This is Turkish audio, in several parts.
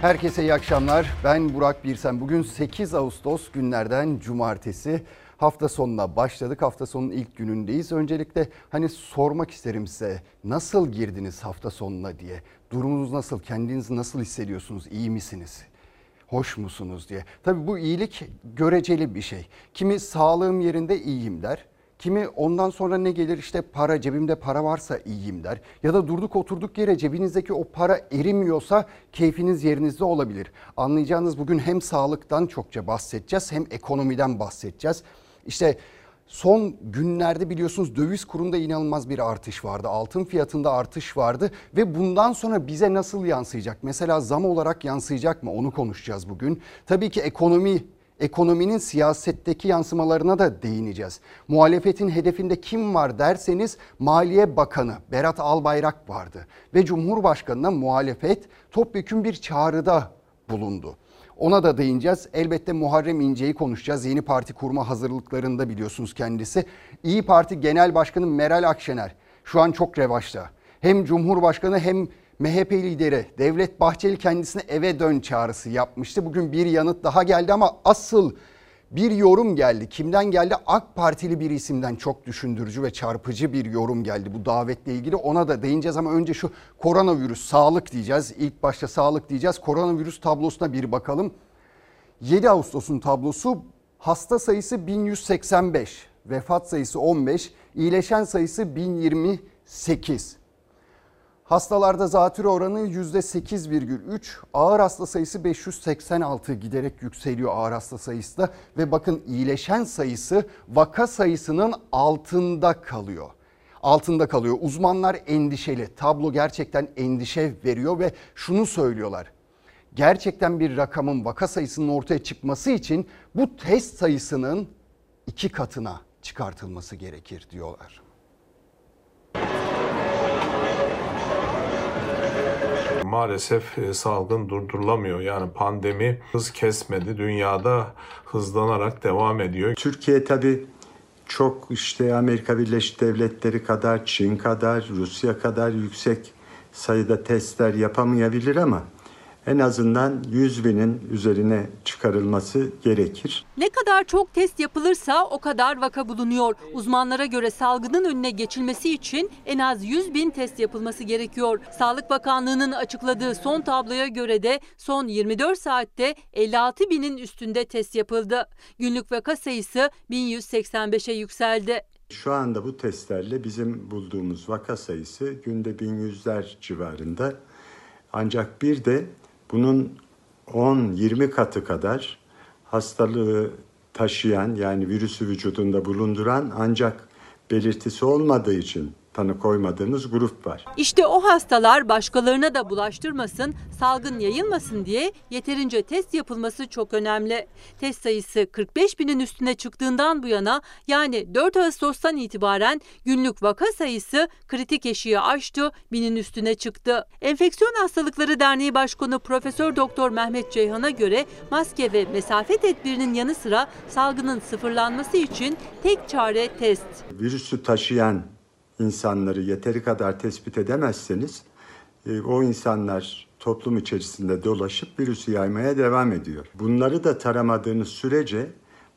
Herkese iyi akşamlar. Ben Burak Birsen. Bugün 8 Ağustos günlerden cumartesi. Hafta sonuna başladık. Hafta sonunun ilk günündeyiz. Öncelikle hani sormak isterim size nasıl girdiniz hafta sonuna diye. Durumunuz nasıl? Kendinizi nasıl hissediyorsunuz? İyi misiniz? Hoş musunuz diye. Tabii bu iyilik göreceli bir şey. Kimi sağlığım yerinde iyiyim der. Kimi ondan sonra ne gelir işte para cebimde para varsa iyiyim der. Ya da durduk oturduk yere cebinizdeki o para erimiyorsa keyfiniz yerinizde olabilir. Anlayacağınız bugün hem sağlıktan çokça bahsedeceğiz hem ekonomiden bahsedeceğiz. İşte son günlerde biliyorsunuz döviz kurunda inanılmaz bir artış vardı. Altın fiyatında artış vardı ve bundan sonra bize nasıl yansıyacak? Mesela zam olarak yansıyacak mı? Onu konuşacağız bugün. Tabii ki ekonomi ekonominin siyasetteki yansımalarına da değineceğiz. Muhalefetin hedefinde kim var derseniz Maliye Bakanı Berat Albayrak vardı ve Cumhurbaşkanı'na muhalefet topyekün bir çağrıda bulundu. Ona da değineceğiz. Elbette Muharrem İnce'yi konuşacağız. Yeni parti kurma hazırlıklarında biliyorsunuz kendisi. İyi Parti Genel Başkanı Meral Akşener şu an çok revaçta. Hem Cumhurbaşkanı hem MHP lideri Devlet Bahçeli kendisine eve dön çağrısı yapmıştı. Bugün bir yanıt daha geldi ama asıl bir yorum geldi. Kimden geldi? AK Partili bir isimden çok düşündürücü ve çarpıcı bir yorum geldi bu davetle ilgili. Ona da değineceğiz ama önce şu koronavirüs sağlık diyeceğiz. İlk başta sağlık diyeceğiz. Koronavirüs tablosuna bir bakalım. 7 Ağustos'un tablosu hasta sayısı 1185, vefat sayısı 15, iyileşen sayısı 1028. Hastalarda zatürre oranı %8,3, ağır hasta sayısı 586 giderek yükseliyor ağır hasta sayısı da ve bakın iyileşen sayısı vaka sayısının altında kalıyor. Altında kalıyor. Uzmanlar endişeli. Tablo gerçekten endişe veriyor ve şunu söylüyorlar. Gerçekten bir rakamın vaka sayısının ortaya çıkması için bu test sayısının iki katına çıkartılması gerekir diyorlar. Maalesef e, salgın durdurulamıyor. Yani pandemi hız kesmedi. Dünyada hızlanarak devam ediyor. Türkiye tabii çok işte Amerika Birleşik Devletleri kadar, Çin kadar, Rusya kadar yüksek sayıda testler yapamayabilir ama en azından 100 binin üzerine çıkarılması gerekir. Ne kadar çok test yapılırsa o kadar vaka bulunuyor. Uzmanlara göre salgının önüne geçilmesi için en az 100 bin test yapılması gerekiyor. Sağlık Bakanlığı'nın açıkladığı son tabloya göre de son 24 saatte 56 binin üstünde test yapıldı. Günlük vaka sayısı 1185'e yükseldi. Şu anda bu testlerle bizim bulduğumuz vaka sayısı günde 1100'ler civarında. Ancak bir de bunun 10-20 katı kadar hastalığı taşıyan yani virüsü vücudunda bulunduran ancak belirtisi olmadığı için tanı koymadığımız grup var. İşte o hastalar başkalarına da bulaştırmasın, salgın yayılmasın diye yeterince test yapılması çok önemli. Test sayısı 45 binin üstüne çıktığından bu yana yani 4 Ağustos'tan itibaren günlük vaka sayısı kritik eşiği aştı, binin üstüne çıktı. Enfeksiyon Hastalıkları Derneği Başkanı Profesör Doktor Mehmet Ceyhan'a göre maske ve mesafe tedbirinin yanı sıra salgının sıfırlanması için tek çare test. Virüsü taşıyan insanları yeteri kadar tespit edemezseniz e, o insanlar toplum içerisinde dolaşıp virüsü yaymaya devam ediyor. Bunları da taramadığınız sürece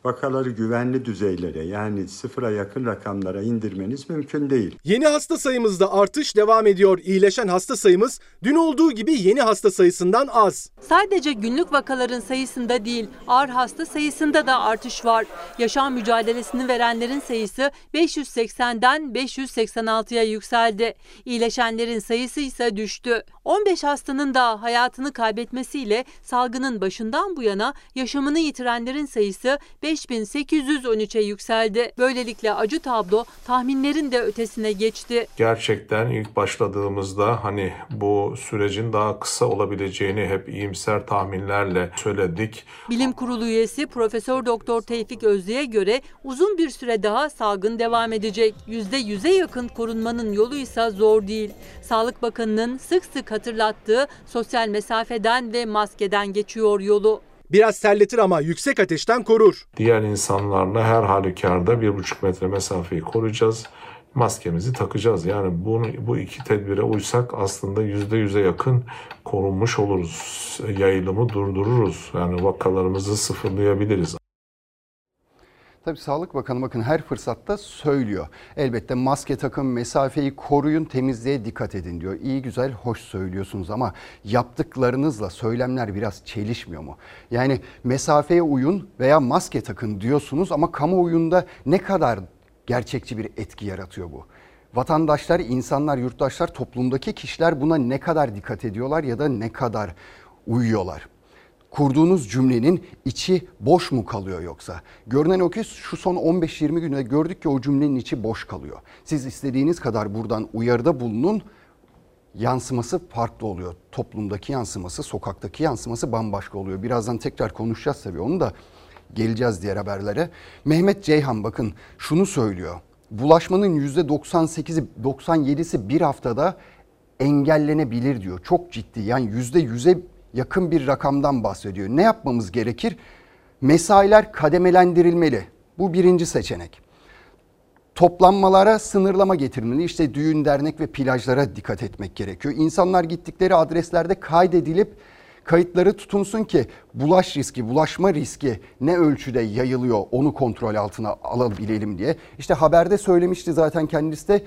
vakaları güvenli düzeylere yani sıfıra yakın rakamlara indirmeniz mümkün değil. Yeni hasta sayımızda artış devam ediyor. İyileşen hasta sayımız dün olduğu gibi yeni hasta sayısından az. Sadece günlük vakaların sayısında değil, ağır hasta sayısında da artış var. Yaşam mücadelesini verenlerin sayısı 580'den 586'ya yükseldi. İyileşenlerin sayısı ise düştü. 15 hastanın da hayatını kaybetmesiyle salgının başından bu yana yaşamını yitirenlerin sayısı 5813'e yükseldi. Böylelikle acı tablo tahminlerin de ötesine geçti. Gerçekten ilk başladığımızda hani bu sürecin daha kısa olabileceğini hep iyimser tahminlerle söyledik. Bilim Kurulu üyesi Profesör Doktor Tevfik Özlü'ye göre uzun bir süre daha salgın devam edecek. %100'e yakın korunmanın yolu ise zor değil. Sağlık Bakanı'nın sık sık hatırlattığı sosyal mesafeden ve maskeden geçiyor yolu. Biraz terletir ama yüksek ateşten korur. Diğer insanlarla her halükarda bir buçuk metre mesafeyi koruyacağız. maskemizi takacağız. Yani bunu, bu iki tedbire uysak aslında yüzde yüze yakın korunmuş oluruz. Yayılımı durdururuz. Yani vakalarımızı sıfırlayabiliriz. Tabii Sağlık Bakanı bakın her fırsatta söylüyor. Elbette maske takın, mesafeyi koruyun, temizliğe dikkat edin diyor. İyi güzel, hoş söylüyorsunuz ama yaptıklarınızla söylemler biraz çelişmiyor mu? Yani mesafeye uyun veya maske takın diyorsunuz ama kamuoyunda ne kadar gerçekçi bir etki yaratıyor bu? Vatandaşlar, insanlar, yurttaşlar, toplumdaki kişiler buna ne kadar dikkat ediyorlar ya da ne kadar uyuyorlar? Kurduğunuz cümlenin içi boş mu kalıyor yoksa? Görünen o ki şu son 15-20 günde gördük ki o cümlenin içi boş kalıyor. Siz istediğiniz kadar buradan uyarıda bulunun yansıması farklı oluyor. Toplumdaki yansıması, sokaktaki yansıması bambaşka oluyor. Birazdan tekrar konuşacağız tabii onu da geleceğiz diğer haberlere. Mehmet Ceyhan bakın şunu söylüyor. Bulaşmanın %98'i 97'si bir haftada engellenebilir diyor. Çok ciddi yani %100'e yakın bir rakamdan bahsediyor. Ne yapmamız gerekir? Mesailer kademelendirilmeli. Bu birinci seçenek. Toplanmalara sınırlama getirilmeli. İşte düğün, dernek ve plajlara dikkat etmek gerekiyor. İnsanlar gittikleri adreslerde kaydedilip kayıtları tutunsun ki bulaş riski, bulaşma riski ne ölçüde yayılıyor onu kontrol altına alabilelim diye. İşte haberde söylemişti zaten kendisi de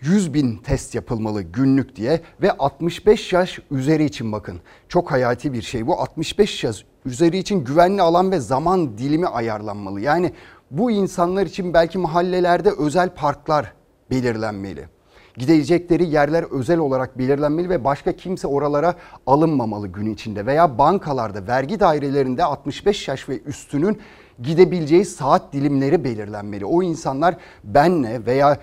100 bin test yapılmalı günlük diye ve 65 yaş üzeri için bakın çok hayati bir şey bu 65 yaş üzeri için güvenli alan ve zaman dilimi ayarlanmalı. Yani bu insanlar için belki mahallelerde özel parklar belirlenmeli. Gidecekleri yerler özel olarak belirlenmeli ve başka kimse oralara alınmamalı gün içinde veya bankalarda vergi dairelerinde 65 yaş ve üstünün gidebileceği saat dilimleri belirlenmeli. O insanlar benle veya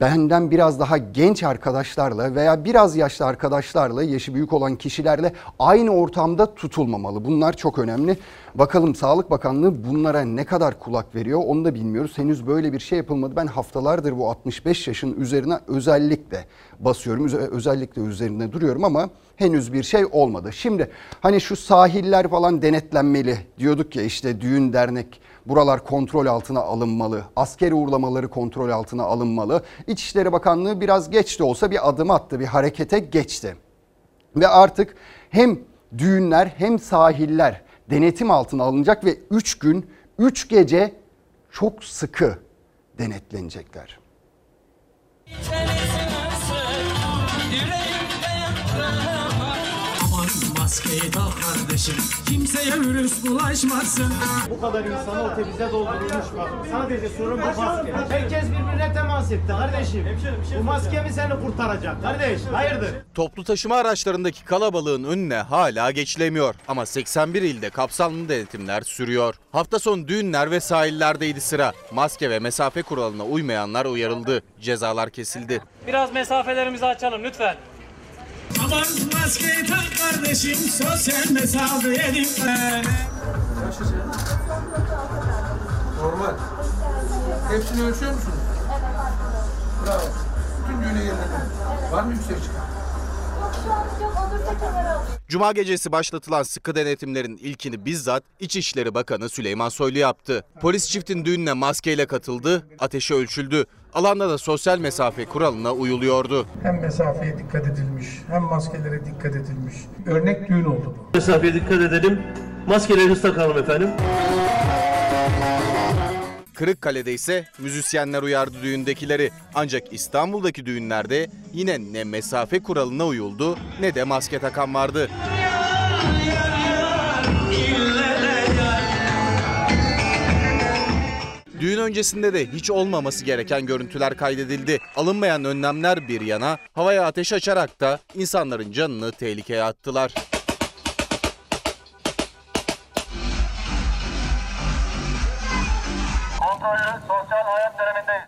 benden biraz daha genç arkadaşlarla veya biraz yaşlı arkadaşlarla, yaşı büyük olan kişilerle aynı ortamda tutulmamalı. Bunlar çok önemli. Bakalım Sağlık Bakanlığı bunlara ne kadar kulak veriyor onu da bilmiyoruz. Henüz böyle bir şey yapılmadı. Ben haftalardır bu 65 yaşın üzerine özellikle basıyorum. Özellikle üzerinde duruyorum ama henüz bir şey olmadı. Şimdi hani şu sahiller falan denetlenmeli diyorduk ya işte düğün dernek buralar kontrol altına alınmalı. Askeri uğurlamaları kontrol altına alınmalı. İçişleri Bakanlığı biraz geç de olsa bir adım attı, bir harekete geçti. Ve artık hem düğünler hem sahiller denetim altına alınacak ve 3 gün 3 gece çok sıkı denetlenecekler. Maskeyi tak kardeşim Kimseye virüs bulaşmasın Bu kadar insanı otobüse doldurulmuş bak. Sadece sorun bu maske. Herkes birbirine temas etti kardeşim. Bu maske mi seni kurtaracak kardeş? Hayırdır? Toplu taşıma araçlarındaki kalabalığın önüne hala geçilemiyor. Ama 81 ilde kapsamlı denetimler sürüyor. Hafta sonu düğünler ve sahillerdeydi sıra. Maske ve mesafe kuralına uymayanlar uyarıldı. Cezalar kesildi. Biraz mesafelerimizi açalım lütfen. Aman maskeyi tak kardeşim Sosyal mesafeye dikkat Normal. Hepsini ölçüyor musunuz? Bravo. Bütün düğüne yerine. Var mı yüksek çıkan? Cuma gecesi başlatılan sıkı denetimlerin ilkini bizzat İçişleri Bakanı Süleyman Soylu yaptı. Polis çiftin düğününe maskeyle katıldı, ateşi ölçüldü. Alanda da sosyal mesafe kuralına uyuluyordu. Hem mesafeye dikkat edilmiş, hem maskelere dikkat edilmiş. Örnek düğün oldu bu. Mesafeye dikkat edelim. Maskelerinizi takalım efendim. Kırıkkale'de ise müzisyenler uyardı düğündekileri. Ancak İstanbul'daki düğünlerde yine ne mesafe kuralına uyuldu ne de maske takan vardı. Düğün öncesinde de hiç olmaması gereken görüntüler kaydedildi. Alınmayan önlemler bir yana havaya ateş açarak da insanların canını tehlikeye attılar.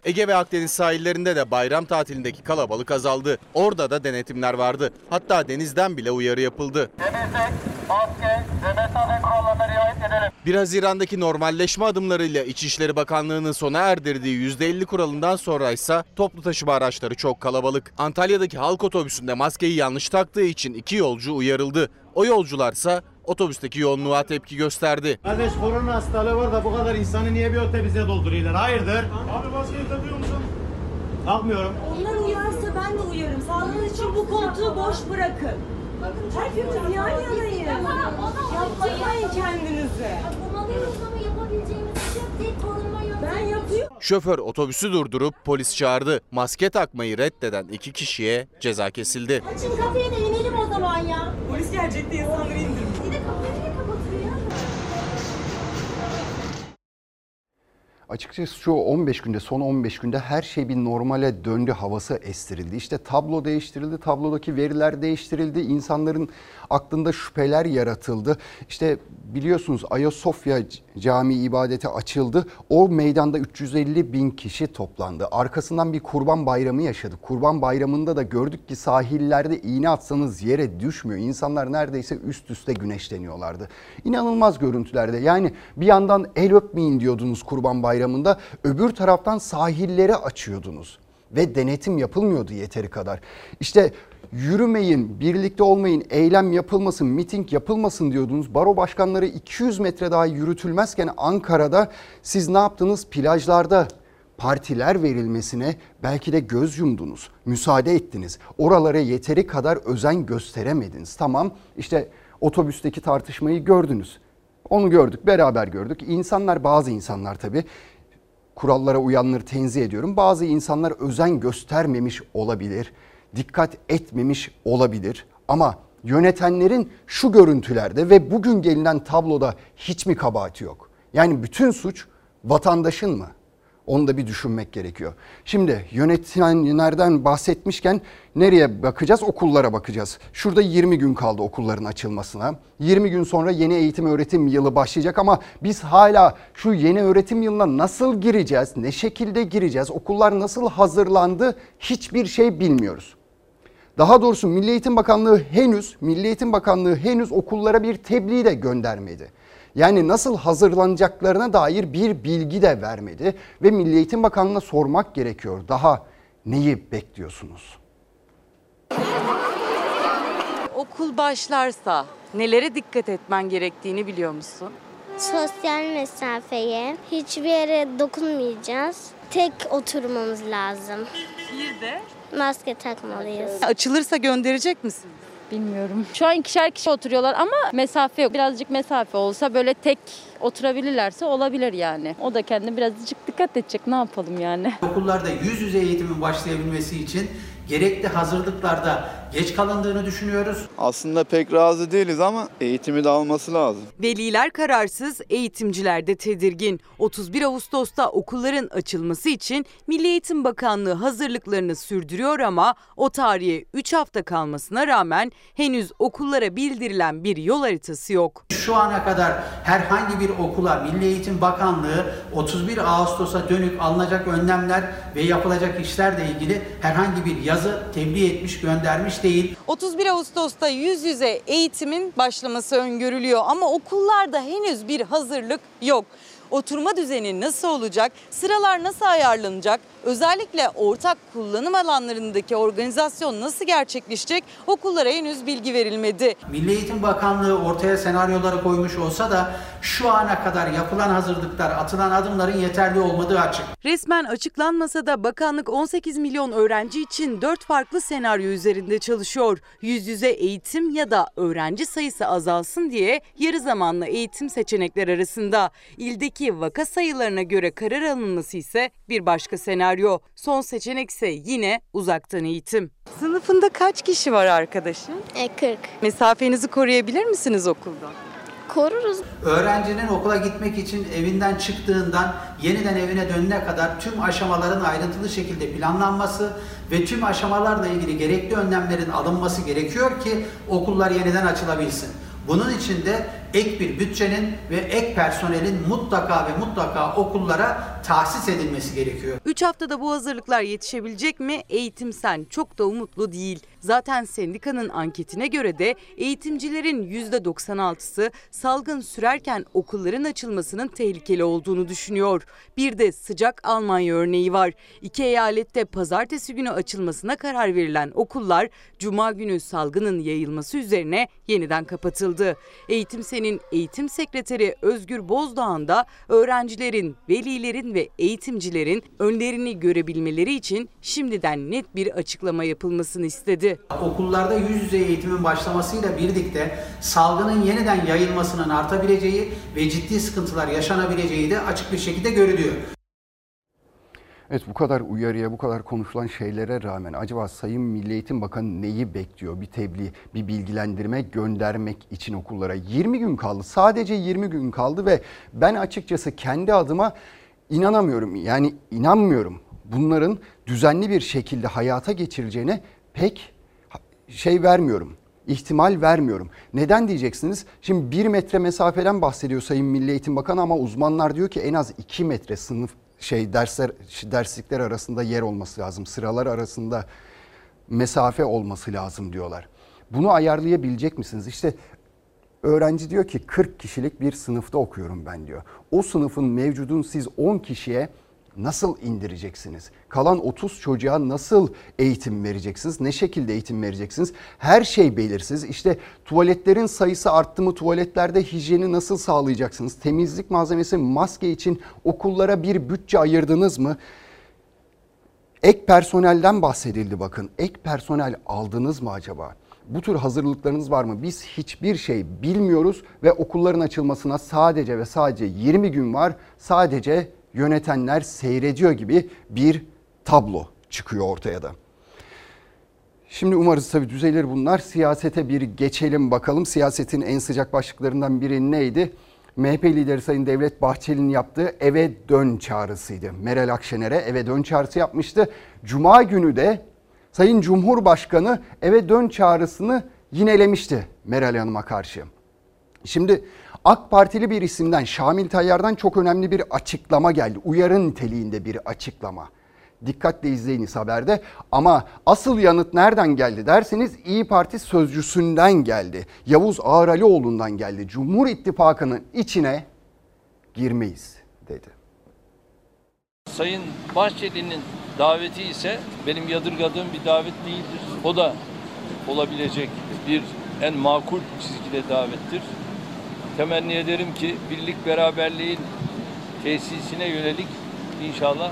Ege ve Akdeniz sahillerinde de bayram tatilindeki kalabalık azaldı. Orada da denetimler vardı. Hatta denizden bile uyarı yapıldı. Temizlik, maske ve mesafe kurallarına riayet edelim. 1 Haziran'daki normalleşme adımlarıyla İçişleri Bakanlığı'nın sona erdirdiği %50 kuralından sonra ise toplu taşıma araçları çok kalabalık. Antalya'daki halk otobüsünde maskeyi yanlış taktığı için iki yolcu uyarıldı. O yolcularsa otobüsteki yoğunluğa tepki gösterdi. Kardeş korona hastalığı var da bu kadar insanı niye bir otobüse dolduruyorlar? Hayırdır? Abi maskeyi takıyor musun? Kalkmıyorum. Onlar uyarsa ben de uyarım. Sağlığınız için bu koltuğu boş bırakın. Hepimiz yan yanayız. Yapmayın kendinizi. Bunalıyoruz ama yapabileceğimiz bir şey. Tek korunma yöntemi. Ben yapıyorum. Şoför otobüsü durdurup polis çağırdı. Maske takmayı reddeden iki kişiye ceza kesildi. Açın kapıyı da inelim o zaman ya. Polis gelecek diye insanları indirmiş. Açıkçası şu 15 günde son 15 günde her şey bir normale döndü havası estirildi. İşte tablo değiştirildi, tablodaki veriler değiştirildi, insanların aklında şüpheler yaratıldı. İşte biliyorsunuz Ayasofya Camii ibadete açıldı. O meydanda 350 bin kişi toplandı. Arkasından bir kurban bayramı yaşadık. Kurban bayramında da gördük ki sahillerde iğne atsanız yere düşmüyor. İnsanlar neredeyse üst üste güneşleniyorlardı. İnanılmaz görüntülerde yani bir yandan el öpmeyin diyordunuz kurban bayramında öbür taraftan sahilleri açıyordunuz ve denetim yapılmıyordu yeteri kadar. İşte yürümeyin, birlikte olmayın, eylem yapılmasın, miting yapılmasın diyordunuz. Baro başkanları 200 metre daha yürütülmezken Ankara'da siz ne yaptınız? Plajlarda partiler verilmesine belki de göz yumdunuz, müsaade ettiniz. Oralara yeteri kadar özen gösteremediniz. Tamam işte otobüsteki tartışmayı gördünüz. Onu gördük, beraber gördük. İnsanlar bazı insanlar tabii kurallara uyanları tenzih ediyorum. Bazı insanlar özen göstermemiş olabilir, dikkat etmemiş olabilir ama yönetenlerin şu görüntülerde ve bugün gelinen tabloda hiç mi kabahati yok? Yani bütün suç vatandaşın mı? Onu da bir düşünmek gerekiyor. Şimdi yönetenlerden bahsetmişken nereye bakacağız? Okullara bakacağız. Şurada 20 gün kaldı okulların açılmasına. 20 gün sonra yeni eğitim öğretim yılı başlayacak ama biz hala şu yeni öğretim yılına nasıl gireceğiz? Ne şekilde gireceğiz? Okullar nasıl hazırlandı? Hiçbir şey bilmiyoruz. Daha doğrusu Milli Eğitim Bakanlığı henüz Milli Eğitim Bakanlığı henüz okullara bir tebliğ de göndermedi. Yani nasıl hazırlanacaklarına dair bir bilgi de vermedi ve Milli Eğitim Bakanlığı'na sormak gerekiyor. Daha neyi bekliyorsunuz? Okul başlarsa nelere dikkat etmen gerektiğini biliyor musun? Sosyal mesafeye, hiçbir yere dokunmayacağız. Tek oturmamız lazım. Bir de Maske takmalıyız. açılırsa gönderecek misin? Bilmiyorum. Şu an ikişer kişi oturuyorlar ama mesafe yok. Birazcık mesafe olsa böyle tek oturabilirlerse olabilir yani. O da kendi birazcık dikkat edecek. Ne yapalım yani? Okullarda yüz yüze eğitimin başlayabilmesi için gerekli hazırlıklarda geç kalındığını düşünüyoruz. Aslında pek razı değiliz ama eğitimi de alması lazım. Veliler kararsız, eğitimciler de tedirgin. 31 Ağustos'ta okulların açılması için Milli Eğitim Bakanlığı hazırlıklarını sürdürüyor ama o tarihe 3 hafta kalmasına rağmen henüz okullara bildirilen bir yol haritası yok. Şu ana kadar herhangi bir okula Milli Eğitim Bakanlığı 31 Ağustos'a dönük alınacak önlemler ve yapılacak işlerle ilgili herhangi bir yazı tebliğ etmiş, göndermiş değil. 31 Ağustos'ta yüz yüze eğitimin başlaması öngörülüyor ama okullarda henüz bir hazırlık yok. Oturma düzeni nasıl olacak? Sıralar nasıl ayarlanacak? Özellikle ortak kullanım alanlarındaki organizasyon nasıl gerçekleşecek? Okullara henüz bilgi verilmedi. Milli Eğitim Bakanlığı ortaya senaryoları koymuş olsa da şu ana kadar yapılan hazırlıklar, atılan adımların yeterli olmadığı açık. Resmen açıklanmasa da bakanlık 18 milyon öğrenci için 4 farklı senaryo üzerinde çalışıyor. Yüz yüze eğitim ya da öğrenci sayısı azalsın diye yarı zamanlı eğitim seçenekler arasında. İldeki vaka sayılarına göre karar alınması ise bir başka senaryo. Son seçenek ise yine uzaktan eğitim. Sınıfında kaç kişi var arkadaşın? E, 40. Mesafenizi koruyabilir misiniz okulda? Koruruz. Öğrencinin okula gitmek için evinden çıktığından yeniden evine dönene kadar tüm aşamaların ayrıntılı şekilde planlanması ve tüm aşamalarla ilgili gerekli önlemlerin alınması gerekiyor ki okullar yeniden açılabilsin. Bunun için de ek bir bütçenin ve ek personelin mutlaka ve mutlaka okullara tahsis edilmesi gerekiyor. 3 haftada bu hazırlıklar yetişebilecek mi? Eğitim Sen çok da umutlu değil. Zaten sendikanın anketine göre de eğitimcilerin %96'sı salgın sürerken okulların açılmasının tehlikeli olduğunu düşünüyor. Bir de sıcak Almanya örneği var. İki eyalette pazartesi günü açılmasına karar verilen okullar cuma günü salgının yayılması üzerine yeniden kapatıldı. Eğitim Sen'in eğitim sekreteri Özgür Bozdağ'ın da öğrencilerin, velilerin ve eğitimcilerin önlerini görebilmeleri için şimdiden net bir açıklama yapılmasını istedi. Okullarda yüz yüze eğitimin başlamasıyla birlikte salgının yeniden yayılmasının artabileceği ve ciddi sıkıntılar yaşanabileceği de açık bir şekilde görülüyor. Evet bu kadar uyarıya, bu kadar konuşulan şeylere rağmen acaba Sayın Milli Eğitim Bakanı neyi bekliyor? Bir tebliğ, bir bilgilendirme göndermek için okullara 20 gün kaldı. Sadece 20 gün kaldı ve ben açıkçası kendi adıma inanamıyorum. Yani inanmıyorum. Bunların düzenli bir şekilde hayata geçirileceğine pek şey vermiyorum ihtimal vermiyorum. Neden diyeceksiniz? Şimdi bir metre mesafeden bahsediyor Sayın Milli Eğitim Bakanı ama uzmanlar diyor ki en az iki metre sınıf şey dersler derslikler arasında yer olması lazım. Sıralar arasında mesafe olması lazım diyorlar. Bunu ayarlayabilecek misiniz? İşte öğrenci diyor ki 40 kişilik bir sınıfta okuyorum ben diyor. O sınıfın mevcudunu siz 10 kişiye nasıl indireceksiniz? Kalan 30 çocuğa nasıl eğitim vereceksiniz? Ne şekilde eğitim vereceksiniz? Her şey belirsiz. İşte tuvaletlerin sayısı arttı mı? Tuvaletlerde hijyeni nasıl sağlayacaksınız? Temizlik malzemesi, maske için okullara bir bütçe ayırdınız mı? Ek personelden bahsedildi bakın. Ek personel aldınız mı acaba? Bu tür hazırlıklarınız var mı? Biz hiçbir şey bilmiyoruz ve okulların açılmasına sadece ve sadece 20 gün var. Sadece yönetenler seyrediyor gibi bir tablo çıkıyor ortaya da. Şimdi umarız tabii düzelir bunlar. Siyasete bir geçelim bakalım. Siyasetin en sıcak başlıklarından biri neydi? MHP lideri Sayın Devlet Bahçeli'nin yaptığı eve dön çağrısıydı. Meral Akşener'e eve dön çağrısı yapmıştı. Cuma günü de Sayın Cumhurbaşkanı eve dön çağrısını yinelemişti Meral Hanım'a karşı. Şimdi AK Partili bir isimden Şamil Tayyar'dan çok önemli bir açıklama geldi. Uyarı niteliğinde bir açıklama. Dikkatle izleyiniz haberde ama asıl yanıt nereden geldi derseniz İyi Parti sözcüsünden geldi. Yavuz Ağralioğlu'ndan geldi. Cumhur İttifakı'nın içine girmeyiz dedi. Sayın Bahçeli'nin daveti ise benim yadırgadığım bir davet değildir. O da olabilecek bir en makul çizgide davettir. Temenni ederim ki birlik beraberliğin tesisine yönelik inşallah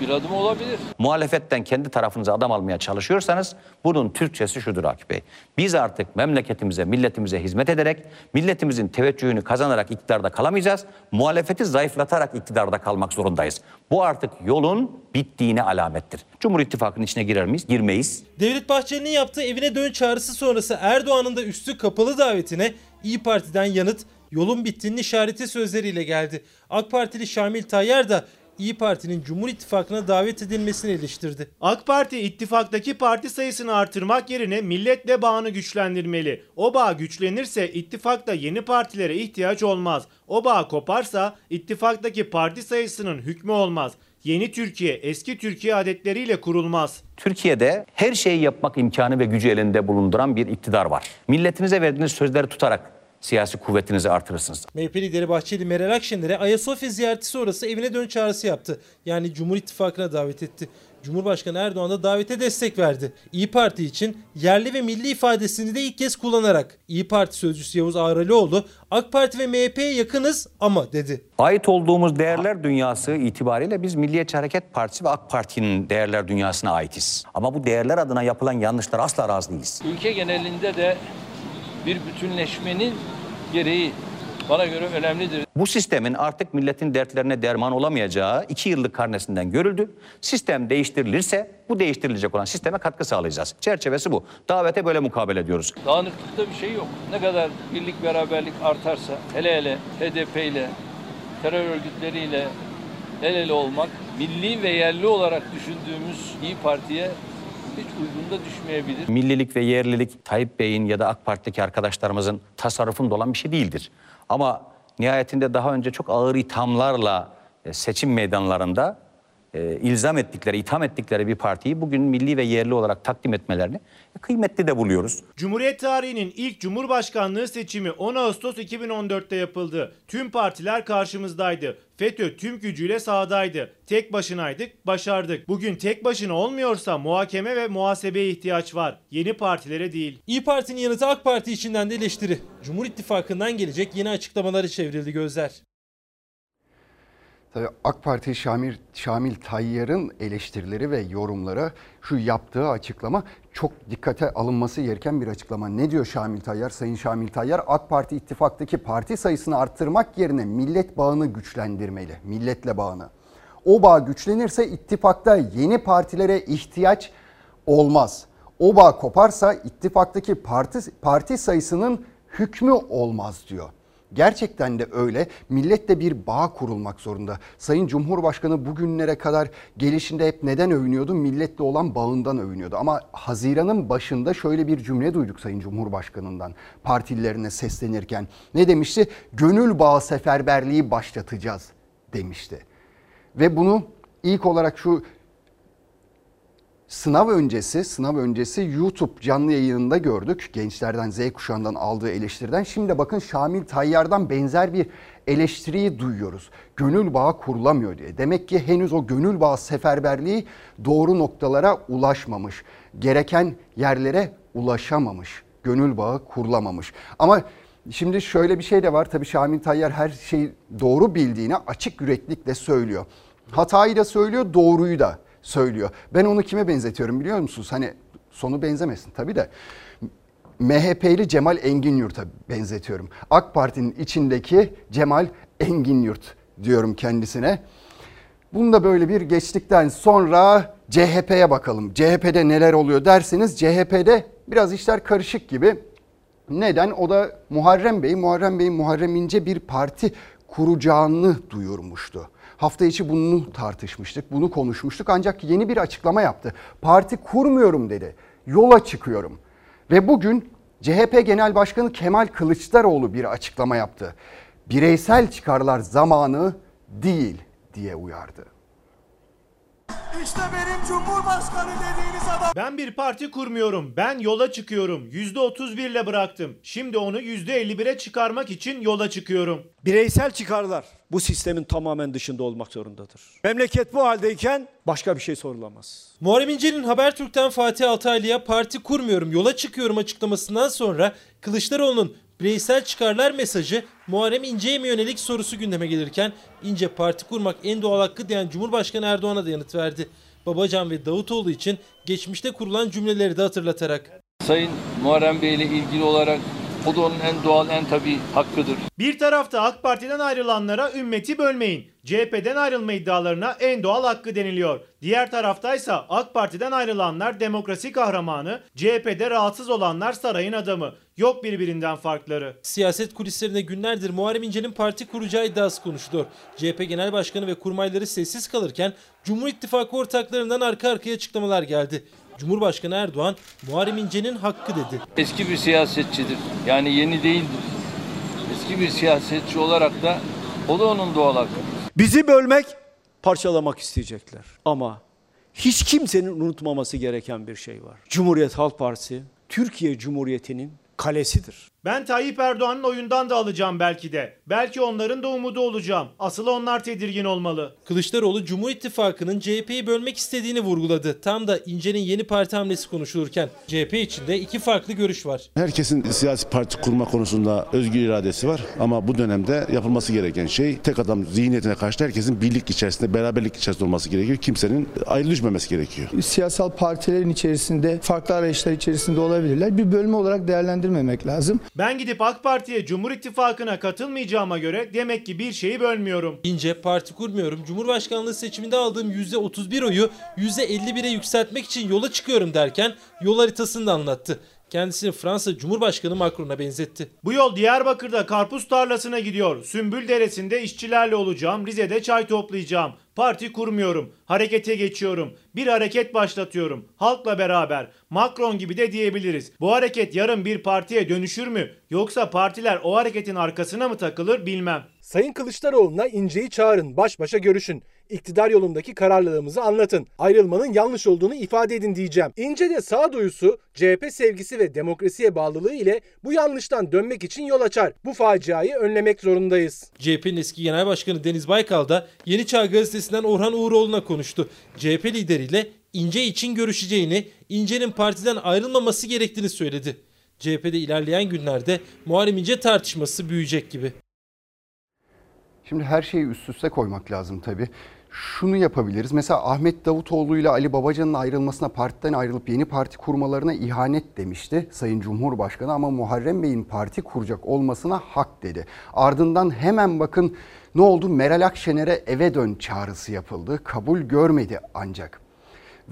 bir adım olabilir. Muhalefetten kendi tarafınıza adam almaya çalışıyorsanız bunun Türkçesi şudur Akif Bey. Biz artık memleketimize, milletimize hizmet ederek, milletimizin teveccühünü kazanarak iktidarda kalamayacağız. Muhalefeti zayıflatarak iktidarda kalmak zorundayız. Bu artık yolun bittiğine alamettir. Cumhur İttifakı'nın içine girer miyiz? Girmeyiz. Devlet Bahçeli'nin yaptığı evine dön çağrısı sonrası Erdoğan'ın da üstü kapalı davetine İyi Parti'den yanıt yolun bittiğinin işareti sözleriyle geldi. AK Partili Şamil Tayyar da İyi Parti'nin Cumhur İttifakı'na davet edilmesini eleştirdi. AK Parti ittifaktaki parti sayısını artırmak yerine milletle bağını güçlendirmeli. O bağ güçlenirse ittifakta yeni partilere ihtiyaç olmaz. O bağ koparsa ittifaktaki parti sayısının hükmü olmaz. Yeni Türkiye eski Türkiye adetleriyle kurulmaz. Türkiye'de her şeyi yapmak imkanı ve gücü elinde bulunduran bir iktidar var. Milletinize verdiğiniz sözleri tutarak siyasi kuvvetinizi artırırsınız. MHP lideri Bahçeli Meral Akşener'e Ayasofya ziyareti sonrası evine dön çağrısı yaptı. Yani Cumhur İttifakı'na davet etti. Cumhurbaşkanı Erdoğan da davete destek verdi. İyi Parti için yerli ve milli ifadesini de ilk kez kullanarak İyi Parti sözcüsü Yavuz Ağralioğlu AK Parti ve MHP'ye yakınız ama dedi. Ait olduğumuz değerler dünyası itibariyle biz Milliyetçi Hareket Partisi ve AK Parti'nin değerler dünyasına aitiz. Ama bu değerler adına yapılan yanlışlar asla razı değiliz. Ülke genelinde de bir bütünleşmenin gereği bana göre önemlidir. Bu sistemin artık milletin dertlerine derman olamayacağı iki yıllık karnesinden görüldü. Sistem değiştirilirse bu değiştirilecek olan sisteme katkı sağlayacağız. Çerçevesi bu. Davete böyle mukabele ediyoruz. Dağınıklıkta bir şey yok. Ne kadar birlik beraberlik artarsa hele hele HDP ile terör örgütleriyle el ele olmak milli ve yerli olarak düşündüğümüz İyi Parti'ye hiç uygunda düşmeyebilir. Millilik ve yerlilik Tayyip Bey'in ya da AK Parti'deki arkadaşlarımızın tasarrufunda olan bir şey değildir. Ama nihayetinde daha önce çok ağır ithamlarla e, seçim meydanlarında e, ilzam ettikleri, itham ettikleri bir partiyi bugün milli ve yerli olarak takdim etmelerini kıymetli de buluyoruz. Cumhuriyet tarihinin ilk Cumhurbaşkanlığı seçimi 10 Ağustos 2014'te yapıldı. Tüm partiler karşımızdaydı. FETÖ tüm gücüyle sahadaydı. Tek başınaydık, başardık. Bugün tek başına olmuyorsa muhakeme ve muhasebeye ihtiyaç var. Yeni partilere değil. İyi Parti'nin yanıtı AK Parti içinden de eleştiri. Cumhur İttifakı'ndan gelecek yeni açıklamaları çevrildi gözler. Tabii AK Parti Şamil, Şamil Tayyar'ın eleştirileri ve yorumları şu yaptığı açıklama çok dikkate alınması gereken bir açıklama. Ne diyor Şamil Tayyar? Sayın Şamil Tayyar AK Parti ittifaktaki parti sayısını arttırmak yerine millet bağını güçlendirmeli. Milletle bağını. O bağ güçlenirse ittifakta yeni partilere ihtiyaç olmaz. O bağ koparsa ittifaktaki parti, parti sayısının hükmü olmaz diyor. Gerçekten de öyle. Milletle bir bağ kurulmak zorunda. Sayın Cumhurbaşkanı bugünlere kadar gelişinde hep neden övünüyordu? Milletle olan bağından övünüyordu. Ama Haziran'ın başında şöyle bir cümle duyduk Sayın Cumhurbaşkanı'ndan partililerine seslenirken. Ne demişti? Gönül bağı seferberliği başlatacağız demişti. Ve bunu ilk olarak şu sınav öncesi, sınav öncesi YouTube canlı yayınında gördük. Gençlerden, Z kuşağından aldığı eleştiriden. Şimdi bakın Şamil Tayyar'dan benzer bir eleştiriyi duyuyoruz. Gönül bağı kurulamıyor diye. Demek ki henüz o gönül bağı seferberliği doğru noktalara ulaşmamış. Gereken yerlere ulaşamamış. Gönül bağı kurulamamış. Ama Şimdi şöyle bir şey de var. Tabii Şamil Tayyar her şeyi doğru bildiğini açık yüreklikle söylüyor. Hatayı da söylüyor, doğruyu da söylüyor. Ben onu kime benzetiyorum biliyor musunuz? Hani sonu benzemesin tabii de. MHP'li Cemal Engin Yurt'a benzetiyorum. AK Parti'nin içindeki Cemal Engin Yurt diyorum kendisine. Bunu da böyle bir geçtikten sonra CHP'ye bakalım. CHP'de neler oluyor derseniz CHP'de biraz işler karışık gibi. Neden? O da Muharrem Bey, Muharrem Bey'in Muharrem İnce bir parti kuracağını duyurmuştu. Hafta içi bunu tartışmıştık, bunu konuşmuştuk ancak yeni bir açıklama yaptı. Parti kurmuyorum dedi. Yola çıkıyorum. Ve bugün CHP Genel Başkanı Kemal Kılıçdaroğlu bir açıklama yaptı. Bireysel çıkarlar zamanı değil diye uyardı. İşte benim Cumhurbaşkanı dediğiniz adam. Ben bir parti kurmuyorum. Ben yola çıkıyorum. %31 ile bıraktım. Şimdi onu %51'e çıkarmak için yola çıkıyorum. Bireysel çıkarlar bu sistemin tamamen dışında olmak zorundadır. Memleket bu haldeyken başka bir şey sorulamaz. Muharrem İnce'nin Habertürk'ten Fatih Altaylı'ya parti kurmuyorum yola çıkıyorum açıklamasından sonra Kılıçdaroğlu'nun bireysel çıkarlar mesajı Muharrem İnce'ye mi yönelik sorusu gündeme gelirken İnce parti kurmak en doğal hakkı diyen Cumhurbaşkanı Erdoğan'a da yanıt verdi. Babacan ve Davutoğlu için geçmişte kurulan cümleleri de hatırlatarak. Sayın Muharrem Bey ile ilgili olarak o da onun en doğal, en tabii hakkıdır. Bir tarafta AK Parti'den ayrılanlara ümmeti bölmeyin. CHP'den ayrılma iddialarına en doğal hakkı deniliyor. Diğer taraftaysa AK Parti'den ayrılanlar demokrasi kahramanı, CHP'de rahatsız olanlar sarayın adamı. Yok birbirinden farkları. Siyaset kulislerinde günlerdir Muharrem İnce'nin parti kuracağı iddiası konuşuluyor. CHP Genel Başkanı ve kurmayları sessiz kalırken Cumhur İttifakı ortaklarından arka arkaya açıklamalar geldi. Cumhurbaşkanı Erdoğan Muharrem İnce'nin hakkı dedi. Eski bir siyasetçidir. Yani yeni değildir. Eski bir siyasetçi olarak da o da onun doğal hakkı. Bizi bölmek, parçalamak isteyecekler. Ama hiç kimsenin unutmaması gereken bir şey var. Cumhuriyet Halk Partisi Türkiye Cumhuriyeti'nin kalesidir. Ben Tayyip Erdoğan'ın oyundan da alacağım belki de. Belki onların da umudu olacağım. Asıl onlar tedirgin olmalı. Kılıçdaroğlu Cumhur İttifakı'nın CHP'yi bölmek istediğini vurguladı. Tam da İnce'nin yeni parti hamlesi konuşulurken CHP içinde iki farklı görüş var. Herkesin siyasi parti kurma konusunda özgür iradesi var ama bu dönemde yapılması gereken şey tek adam zihniyetine karşı herkesin birlik içerisinde, beraberlik içerisinde olması gerekiyor. Kimsenin ayrı düşmemesi gerekiyor. Siyasal partilerin içerisinde farklı arayışlar içerisinde olabilirler. Bir bölme olarak değerlendirmemek lazım. Ben gidip AK Parti'ye Cumhur İttifakı'na katılmayacağıma göre demek ki bir şeyi bölmüyorum. İnce parti kurmuyorum. Cumhurbaşkanlığı seçiminde aldığım %31 oyu %51'e yükseltmek için yola çıkıyorum derken yol haritasını da anlattı. Kendisini Fransa Cumhurbaşkanı Macron'a benzetti. Bu yol Diyarbakır'da karpuz tarlasına gidiyor. Sümbül Deresi'nde işçilerle olacağım. Rize'de çay toplayacağım. Parti kurmuyorum. Harekete geçiyorum. Bir hareket başlatıyorum. Halkla beraber. Macron gibi de diyebiliriz. Bu hareket yarın bir partiye dönüşür mü? Yoksa partiler o hareketin arkasına mı takılır bilmem. Sayın Kılıçdaroğlu'na İnce'yi çağırın, baş başa görüşün. İktidar yolundaki kararlılığımızı anlatın. Ayrılmanın yanlış olduğunu ifade edin diyeceğim. İnce'de sağduyusu, CHP sevgisi ve demokrasiye bağlılığı ile bu yanlıştan dönmek için yol açar. Bu faciayı önlemek zorundayız. CHP'nin eski genel başkanı Deniz Baykal da Yeni Çağ gazetesinden Orhan Uğuroğlu'na konuştu. CHP lideriyle İnce için görüşeceğini, İnce'nin partiden ayrılmaması gerektiğini söyledi. CHP'de ilerleyen günlerde Muharrem İnce tartışması büyüyecek gibi. Şimdi her şeyi üst üste koymak lazım tabii. Şunu yapabiliriz. Mesela Ahmet Davutoğlu ile Ali Babacan'ın ayrılmasına partiden ayrılıp yeni parti kurmalarına ihanet demişti Sayın Cumhurbaşkanı ama Muharrem Bey'in parti kuracak olmasına hak dedi. Ardından hemen bakın ne oldu? Meral Akşener'e eve dön çağrısı yapıldı. Kabul görmedi ancak.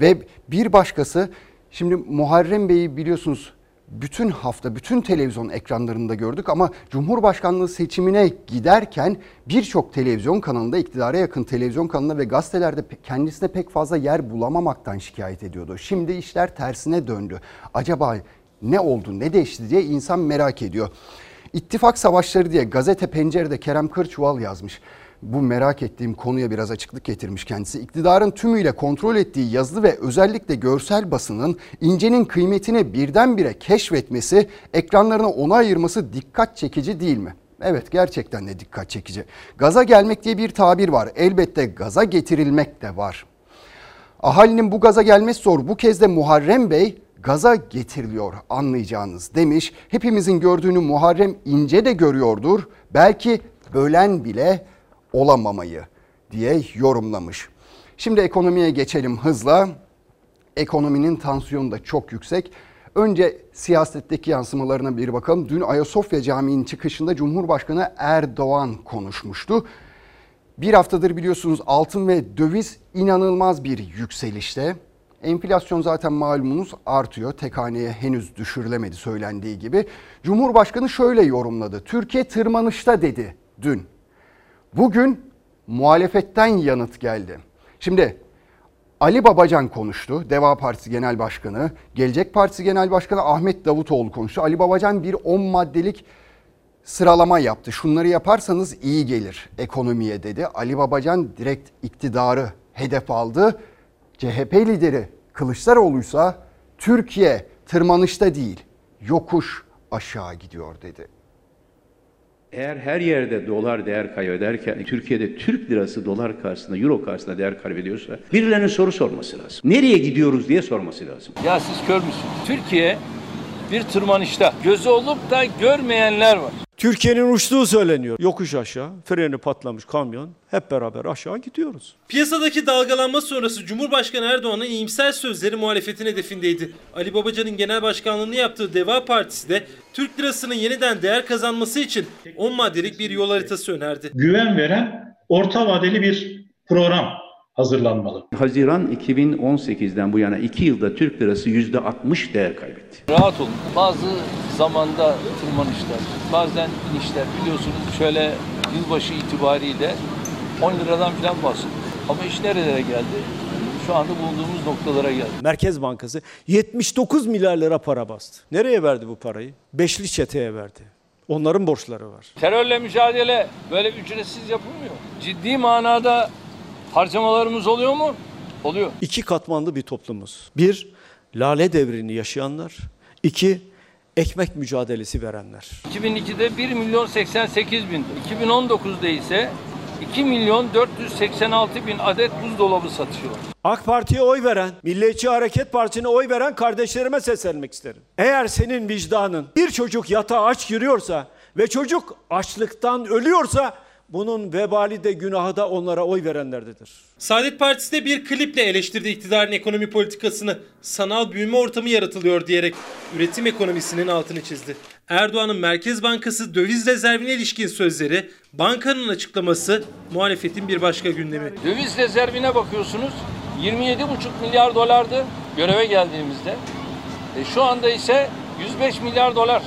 Ve bir başkası şimdi Muharrem Bey'i biliyorsunuz bütün hafta bütün televizyon ekranlarında gördük ama Cumhurbaşkanlığı seçimine giderken birçok televizyon kanalında iktidara yakın televizyon kanalında ve gazetelerde kendisine pek fazla yer bulamamaktan şikayet ediyordu. Şimdi işler tersine döndü. Acaba ne oldu ne değişti diye insan merak ediyor. İttifak Savaşları diye gazete pencerede Kerem Kırçuval yazmış bu merak ettiğim konuya biraz açıklık getirmiş kendisi. İktidarın tümüyle kontrol ettiği yazılı ve özellikle görsel basının incenin kıymetini birdenbire keşfetmesi, ekranlarına ona ayırması dikkat çekici değil mi? Evet gerçekten de dikkat çekici. Gaza gelmek diye bir tabir var. Elbette gaza getirilmek de var. Ahalinin bu gaza gelmesi zor. Bu kez de Muharrem Bey gaza getiriliyor anlayacağınız demiş. Hepimizin gördüğünü Muharrem İnce de görüyordur. Belki bölen bile olamamayı diye yorumlamış. Şimdi ekonomiye geçelim hızla. Ekonominin tansiyonu da çok yüksek. Önce siyasetteki yansımalarına bir bakalım. Dün Ayasofya Camii'nin çıkışında Cumhurbaşkanı Erdoğan konuşmuştu. Bir haftadır biliyorsunuz altın ve döviz inanılmaz bir yükselişte. Enflasyon zaten malumunuz artıyor. Tek henüz düşürülemedi söylendiği gibi. Cumhurbaşkanı şöyle yorumladı. Türkiye tırmanışta dedi dün. Bugün muhalefetten yanıt geldi. Şimdi Ali Babacan konuştu. Deva Partisi Genel Başkanı, Gelecek Partisi Genel Başkanı Ahmet Davutoğlu konuştu. Ali Babacan bir 10 maddelik sıralama yaptı. Şunları yaparsanız iyi gelir ekonomiye dedi. Ali Babacan direkt iktidarı hedef aldı. CHP lideri Kılıçdaroğlu'ysa Türkiye tırmanışta değil, yokuş aşağı gidiyor dedi. Eğer her yerde dolar değer kaybederken Türkiye'de Türk lirası dolar karşısında, euro karşısında değer kaybediyorsa birilerinin soru sorması lazım. Nereye gidiyoruz diye sorması lazım. Ya siz kör müsünüz? Türkiye bir tırmanışta. Gözü olup da görmeyenler var. Türkiye'nin uçtuğu söyleniyor. Yokuş aşağı, freni patlamış kamyon. Hep beraber aşağı gidiyoruz. Piyasadaki dalgalanma sonrası Cumhurbaşkanı Erdoğan'ın iyimser sözleri muhalefetin hedefindeydi. Ali Babacan'ın genel başkanlığını yaptığı Deva Partisi de Türk lirasının yeniden değer kazanması için 10 maddelik bir yol haritası önerdi. Güven veren orta vadeli bir program hazırlanmalı. Haziran 2018'den bu yana 2 yılda Türk lirası %60 değer kaybetti. Rahat olun. Bazı zamanda tırmanışlar, bazen inişler biliyorsunuz şöyle yılbaşı itibariyle 10 liradan falan bahsediyor. Ama iş nerelere geldi? Şu anda bulunduğumuz noktalara geldi. Merkez Bankası 79 milyar lira para bastı. Nereye verdi bu parayı? Beşli çeteye verdi. Onların borçları var. Terörle mücadele böyle ücretsiz yapılmıyor. Ciddi manada harcamalarımız oluyor mu? Oluyor. İki katmanlı bir toplumuz. Bir, lale devrini yaşayanlar. İki, ekmek mücadelesi verenler. 2002'de 1 milyon 88 bin, 2019'da ise 2 milyon 486 bin adet buzdolabı satıyor. AK Parti'ye oy veren, Milliyetçi Hareket Partisi'ne oy veren kardeşlerime seslenmek isterim. Eğer senin vicdanın bir çocuk yatağa aç giriyorsa ve çocuk açlıktan ölüyorsa bunun vebali de günahı da onlara oy verenlerdedir. Saadet Partisi de bir kliple eleştirdi iktidarın ekonomi politikasını. Sanal büyüme ortamı yaratılıyor diyerek üretim ekonomisinin altını çizdi. Erdoğan'ın Merkez Bankası döviz rezervine ilişkin sözleri, bankanın açıklaması muhalefetin bir başka gündemi. Döviz rezervine bakıyorsunuz 27,5 milyar dolardı göreve geldiğimizde. E, şu anda ise 105 milyar dolar.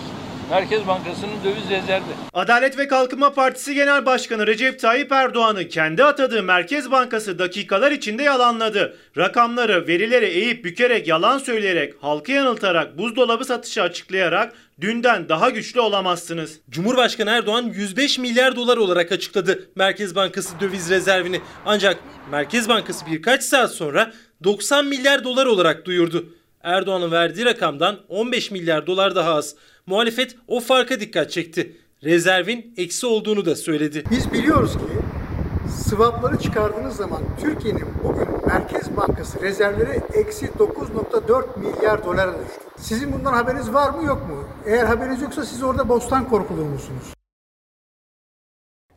Merkez Bankası'nın döviz rezervi. Adalet ve Kalkınma Partisi Genel Başkanı Recep Tayyip Erdoğan'ı kendi atadığı Merkez Bankası dakikalar içinde yalanladı. Rakamları, verileri eğip bükerek yalan söyleyerek, halkı yanıltarak, buzdolabı satışı açıklayarak dünden daha güçlü olamazsınız. Cumhurbaşkanı Erdoğan 105 milyar dolar olarak açıkladı Merkez Bankası döviz rezervini. Ancak Merkez Bankası birkaç saat sonra 90 milyar dolar olarak duyurdu. Erdoğan'ın verdiği rakamdan 15 milyar dolar daha az. Muhalefet o farka dikkat çekti. Rezervin eksi olduğunu da söyledi. Biz biliyoruz ki swapları çıkardığınız zaman Türkiye'nin bugün Merkez Bankası rezervleri eksi 9.4 milyar dolara düştü. Sizin bundan haberiniz var mı yok mu? Eğer haberiniz yoksa siz orada bostan korkuluğu musunuz?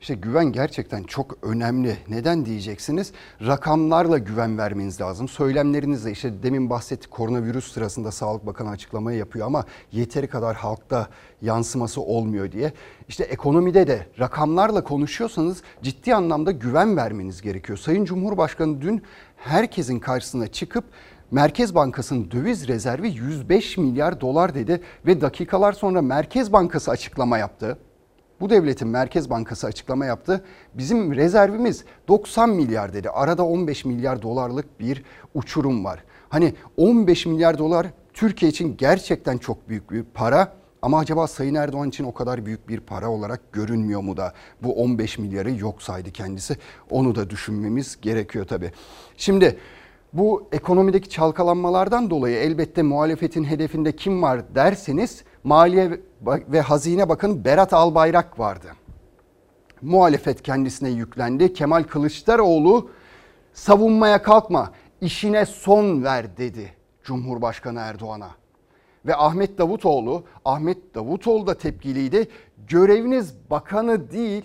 İşte güven gerçekten çok önemli. Neden diyeceksiniz? Rakamlarla güven vermeniz lazım. Söylemlerinizle işte demin bahsettik koronavirüs sırasında Sağlık Bakanı açıklamayı yapıyor ama yeteri kadar halkta yansıması olmuyor diye. İşte ekonomide de rakamlarla konuşuyorsanız ciddi anlamda güven vermeniz gerekiyor. Sayın Cumhurbaşkanı dün herkesin karşısına çıkıp Merkez Bankası'nın döviz rezervi 105 milyar dolar dedi ve dakikalar sonra Merkez Bankası açıklama yaptı. Bu devletin Merkez Bankası açıklama yaptı. Bizim rezervimiz 90 milyar dedi. Arada 15 milyar dolarlık bir uçurum var. Hani 15 milyar dolar Türkiye için gerçekten çok büyük bir para. Ama acaba Sayın Erdoğan için o kadar büyük bir para olarak görünmüyor mu da bu 15 milyarı yok saydı kendisi? Onu da düşünmemiz gerekiyor tabii. Şimdi bu ekonomideki çalkalanmalardan dolayı elbette muhalefetin hedefinde kim var derseniz Maliye ve Hazine Bakanı Berat Albayrak vardı. Muhalefet kendisine yüklendi. Kemal Kılıçdaroğlu savunmaya kalkma, işine son ver dedi Cumhurbaşkanı Erdoğan'a. Ve Ahmet Davutoğlu, Ahmet Davutoğlu da tepkiliydi. Göreviniz bakanı değil,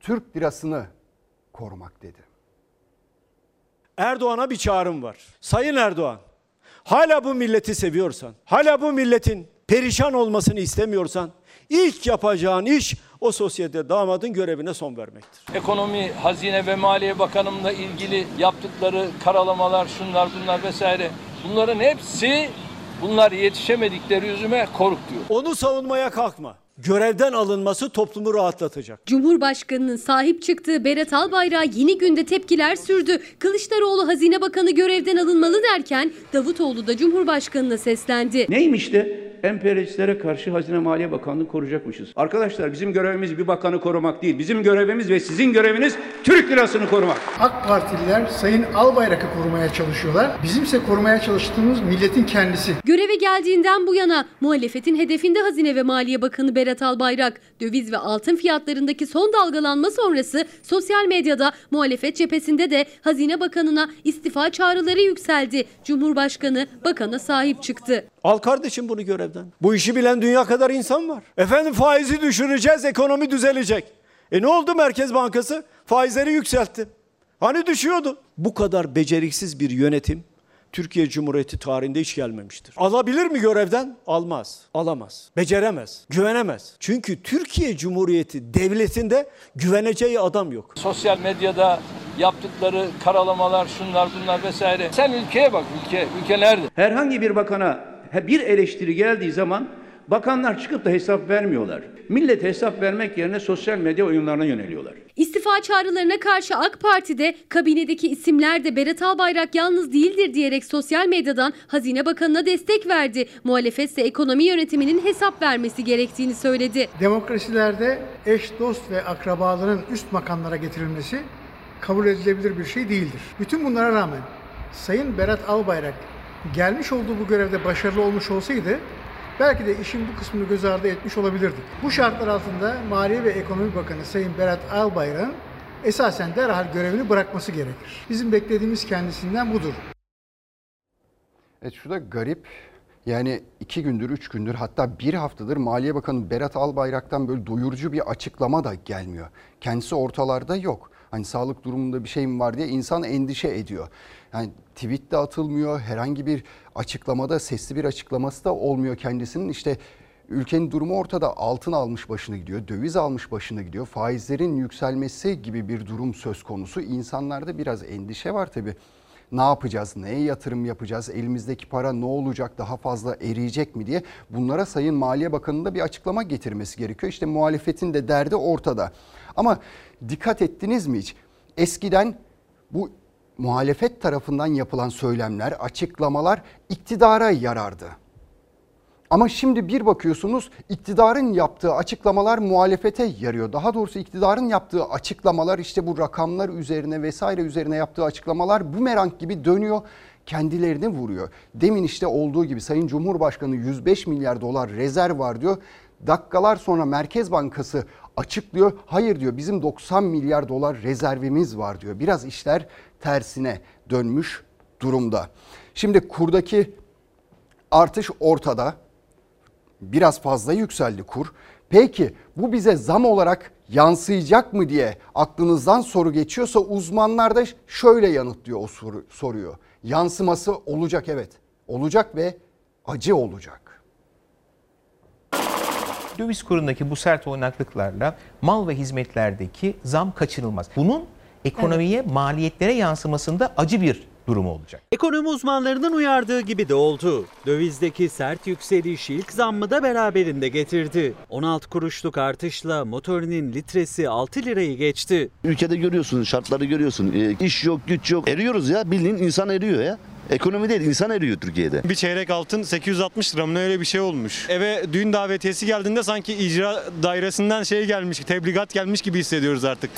Türk lirasını korumak dedi. Erdoğan'a bir çağrım var. Sayın Erdoğan, hala bu milleti seviyorsan, hala bu milletin perişan olmasını istemiyorsan ilk yapacağın iş o sosyete damadın görevine son vermektir. Ekonomi, Hazine ve Maliye Bakanımla ilgili yaptıkları karalamalar, şunlar bunlar vesaire bunların hepsi bunlar yetişemedikleri yüzüme diyor. Onu savunmaya kalkma görevden alınması toplumu rahatlatacak. Cumhurbaşkanının sahip çıktığı Berat Albayrak'a yeni günde tepkiler sürdü. Kılıçdaroğlu Hazine Bakanı görevden alınmalı derken Davutoğlu da Cumhurbaşkanına seslendi. Neymiş de emperyalistlere karşı Hazine Maliye Bakanlığı koruyacakmışız. Arkadaşlar bizim görevimiz bir bakanı korumak değil. Bizim görevimiz ve sizin göreviniz Türk lirasını korumak. AK Partililer Sayın Albayrak'ı korumaya çalışıyorlar. Bizimse korumaya çalıştığımız milletin kendisi. Göreve geldiğinden bu yana muhalefetin hedefinde Hazine ve Maliye Bakanı Berat Albayrak. Döviz ve altın fiyatlarındaki son dalgalanma sonrası sosyal medyada muhalefet cephesinde de Hazine Bakanı'na istifa çağrıları yükseldi. Cumhurbaşkanı bakana sahip çıktı. Al kardeşim bunu görevden. Bu işi bilen dünya kadar insan var. Efendim faizi düşüreceğiz, ekonomi düzelecek. E ne oldu Merkez Bankası? Faizleri yükseltti. Hani düşüyordu? Bu kadar beceriksiz bir yönetim Türkiye Cumhuriyeti tarihinde hiç gelmemiştir. Alabilir mi görevden? Almaz. Alamaz. Beceremez. Güvenemez. Çünkü Türkiye Cumhuriyeti devletinde güveneceği adam yok. Sosyal medyada yaptıkları karalamalar, şunlar bunlar vesaire. Sen ülkeye bak, ülke, ülke nerede? Herhangi bir bakana bir eleştiri geldiği zaman bakanlar çıkıp da hesap vermiyorlar. Millet hesap vermek yerine sosyal medya oyunlarına yöneliyorlar. İstifa çağrılarına karşı AK Parti'de kabinedeki isimler de Berat Albayrak yalnız değildir diyerek sosyal medyadan Hazine Bakanı'na destek verdi. Muhalefet ise ekonomi yönetiminin hesap vermesi gerektiğini söyledi. Demokrasilerde eş, dost ve akrabaların üst makamlara getirilmesi kabul edilebilir bir şey değildir. Bütün bunlara rağmen Sayın Berat Albayrak gelmiş olduğu bu görevde başarılı olmuş olsaydı belki de işin bu kısmını göz ardı etmiş olabilirdik. Bu şartlar altında Maliye ve Ekonomi Bakanı Sayın Berat Albayrak'ın esasen derhal görevini bırakması gerekir. Bizim beklediğimiz kendisinden budur. Evet şu da garip. Yani iki gündür, üç gündür hatta bir haftadır Maliye Bakanı Berat Albayrak'tan böyle doyurucu bir açıklama da gelmiyor. Kendisi ortalarda yok. Hani sağlık durumunda bir şey mi var diye insan endişe ediyor. Yani tweet de atılmıyor, herhangi bir açıklamada sesli bir açıklaması da olmuyor kendisinin. İşte ülkenin durumu ortada altın almış başını gidiyor, döviz almış başını gidiyor. Faizlerin yükselmesi gibi bir durum söz konusu. İnsanlarda biraz endişe var tabii. Ne yapacağız? Neye yatırım yapacağız? Elimizdeki para ne olacak? Daha fazla eriyecek mi diye bunlara Sayın Maliye Bakanı'nın da bir açıklama getirmesi gerekiyor. İşte muhalefetin de derdi ortada. Ama dikkat ettiniz mi hiç? Eskiden bu muhalefet tarafından yapılan söylemler, açıklamalar iktidara yarardı. Ama şimdi bir bakıyorsunuz iktidarın yaptığı açıklamalar muhalefete yarıyor. Daha doğrusu iktidarın yaptığı açıklamalar işte bu rakamlar üzerine vesaire üzerine yaptığı açıklamalar bumerang gibi dönüyor kendilerini vuruyor. Demin işte olduğu gibi Sayın Cumhurbaşkanı 105 milyar dolar rezerv var diyor. Dakikalar sonra Merkez Bankası açıklıyor. Hayır diyor bizim 90 milyar dolar rezervimiz var diyor. Biraz işler tersine dönmüş durumda. Şimdi kurdaki artış ortada. Biraz fazla yükseldi kur. Peki bu bize zam olarak yansıyacak mı diye aklınızdan soru geçiyorsa uzmanlar da şöyle yanıtlıyor o soru, soruyor. Yansıması olacak evet. Olacak ve acı olacak. Döviz kurundaki bu sert oynaklıklarla mal ve hizmetlerdeki zam kaçınılmaz. Bunun ekonomiye, maliyetlere yansımasında acı bir durumu olacak. Ekonomi uzmanlarının uyardığı gibi de oldu. Dövizdeki sert yükseliş ilk zammı da beraberinde getirdi. 16 kuruşluk artışla motorinin litresi 6 lirayı geçti. Ülkede görüyorsun, şartları görüyorsun. E, iş yok, güç yok. Eriyoruz ya, bildiğin insan eriyor ya. Ekonomi değil insan eriyor Türkiye'de. Bir çeyrek altın 860 lira mı öyle bir şey olmuş. Eve düğün davetiyesi geldiğinde sanki icra dairesinden şey gelmiş, tebligat gelmiş gibi hissediyoruz artık.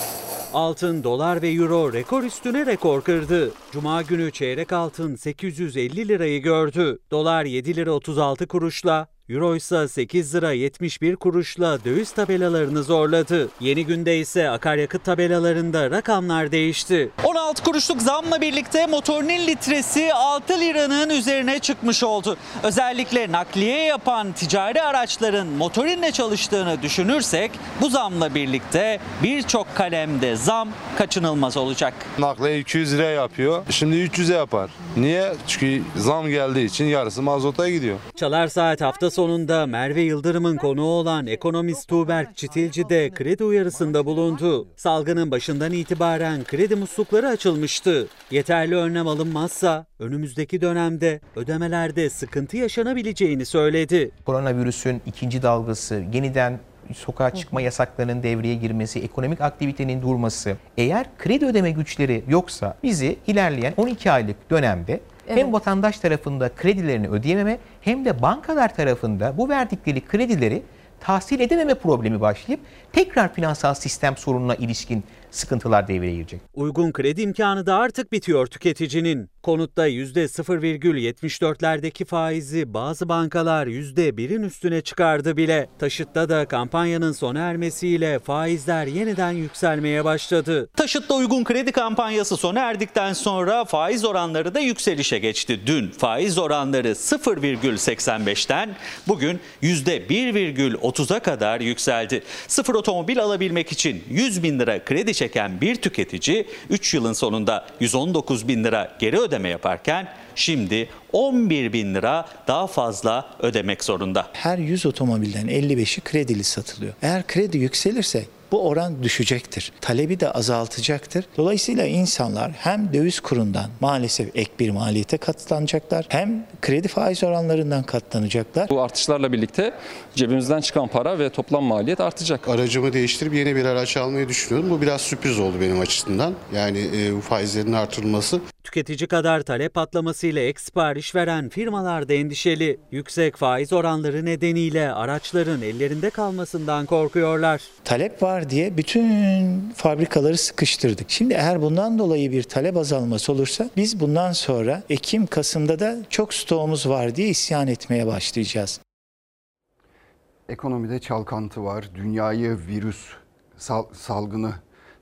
Altın, dolar ve euro rekor üstüne rekor kırdı. Cuma günü çeyrek altın 850 lirayı gördü. Dolar 7 lira 36 kuruşla, Euro ise 8 lira 71 kuruşla döviz tabelalarını zorladı. Yeni günde ise akaryakıt tabelalarında rakamlar değişti. 16 kuruşluk zamla birlikte motorinin litresi 6 liranın üzerine çıkmış oldu. Özellikle nakliye yapan ticari araçların motorinle çalıştığını düşünürsek bu zamla birlikte birçok kalemde zam kaçınılmaz olacak. Nakliye 200 lira yapıyor. Şimdi 300'e yapar. Niye? Çünkü zam geldiği için yarısı mazota gidiyor. Çalar Saat hafta sonunda Merve Yıldırım'ın konuğu olan ekonomist Tuğberk Çitilci de kredi uyarısında bulundu. Salgının başından itibaren kredi muslukları açılmıştı. Yeterli önlem alınmazsa önümüzdeki dönemde ödemelerde sıkıntı yaşanabileceğini söyledi. Koronavirüsün ikinci dalgası, yeniden sokağa çıkma yasaklarının devreye girmesi, ekonomik aktivitenin durması, eğer kredi ödeme güçleri yoksa bizi ilerleyen 12 aylık dönemde hem vatandaş tarafında kredilerini ödeyememe hem de bankalar tarafında bu verdikleri kredileri tahsil edememe problemi başlayıp tekrar finansal sistem sorununa ilişkin sıkıntılar devreye girecek. Uygun kredi imkanı da artık bitiyor tüketicinin. Konutta %0,74'lerdeki faizi bazı bankalar %1'in üstüne çıkardı bile. Taşıtta da kampanyanın sona ermesiyle faizler yeniden yükselmeye başladı. Taşıtta uygun kredi kampanyası sona erdikten sonra faiz oranları da yükselişe geçti. Dün faiz oranları 0,85'ten bugün %1,30'a kadar yükseldi. Sıfır otomobil alabilmek için 100 bin lira kredi çeken bir tüketici 3 yılın sonunda 119 bin lira geri ödeme yaparken şimdi 11 bin lira daha fazla ödemek zorunda. Her 100 otomobilden 55'i kredili satılıyor. Eğer kredi yükselirse bu oran düşecektir. Talebi de azaltacaktır. Dolayısıyla insanlar hem döviz kurundan maalesef ek bir maliyete katlanacaklar hem kredi faiz oranlarından katlanacaklar. Bu artışlarla birlikte cebimizden çıkan para ve toplam maliyet artacak. Aracımı değiştirip yeni bir araç almayı düşünüyorum. Bu biraz sürpriz oldu benim açısından. Yani e, bu faizlerin artırılması. Tüketici kadar talep patlamasıyla ek sipariş veren firmalar da endişeli. Yüksek faiz oranları nedeniyle araçların ellerinde kalmasından korkuyorlar. Talep var diye bütün fabrikaları sıkıştırdık. Şimdi eğer bundan dolayı bir talep azalması olursa biz bundan sonra Ekim, Kasım'da da çok stoğumuz var diye isyan etmeye başlayacağız. Ekonomide çalkantı var. Dünyayı virüs sal- salgını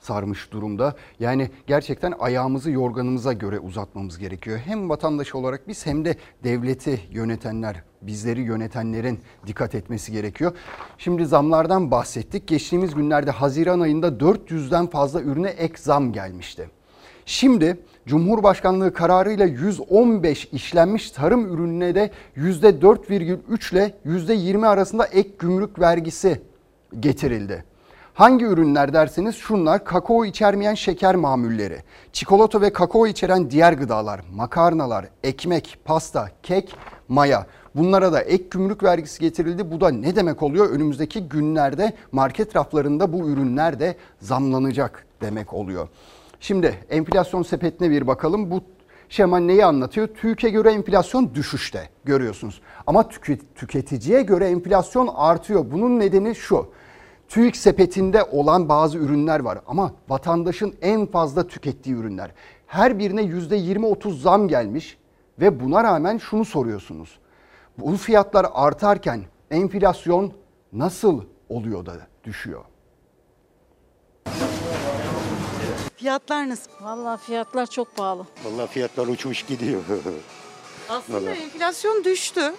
sarmış durumda. Yani gerçekten ayağımızı yorganımıza göre uzatmamız gerekiyor. Hem vatandaş olarak biz hem de devleti yönetenler, bizleri yönetenlerin dikkat etmesi gerekiyor. Şimdi zamlardan bahsettik. Geçtiğimiz günlerde Haziran ayında 400'den fazla ürüne ek zam gelmişti. Şimdi Cumhurbaşkanlığı kararıyla 115 işlenmiş tarım ürününe de %4,3 ile %20 arasında ek gümrük vergisi getirildi. Hangi ürünler derseniz şunlar kakao içermeyen şeker mamulleri, çikolata ve kakao içeren diğer gıdalar, makarnalar, ekmek, pasta, kek, maya. Bunlara da ek gümrük vergisi getirildi. Bu da ne demek oluyor? Önümüzdeki günlerde market raflarında bu ürünler de zamlanacak demek oluyor. Şimdi enflasyon sepetine bir bakalım. Bu şema neyi anlatıyor? TÜİK'e göre enflasyon düşüşte görüyorsunuz. Ama tüketiciye göre enflasyon artıyor. Bunun nedeni şu. TÜİK sepetinde olan bazı ürünler var ama vatandaşın en fazla tükettiği ürünler. Her birine %20-30 zam gelmiş ve buna rağmen şunu soruyorsunuz. Bu fiyatlar artarken enflasyon nasıl oluyor da düşüyor? Fiyatlar nasıl? Vallahi fiyatlar çok pahalı. Vallahi fiyatlar uçmuş gidiyor. Aslında Vallahi. enflasyon düştü.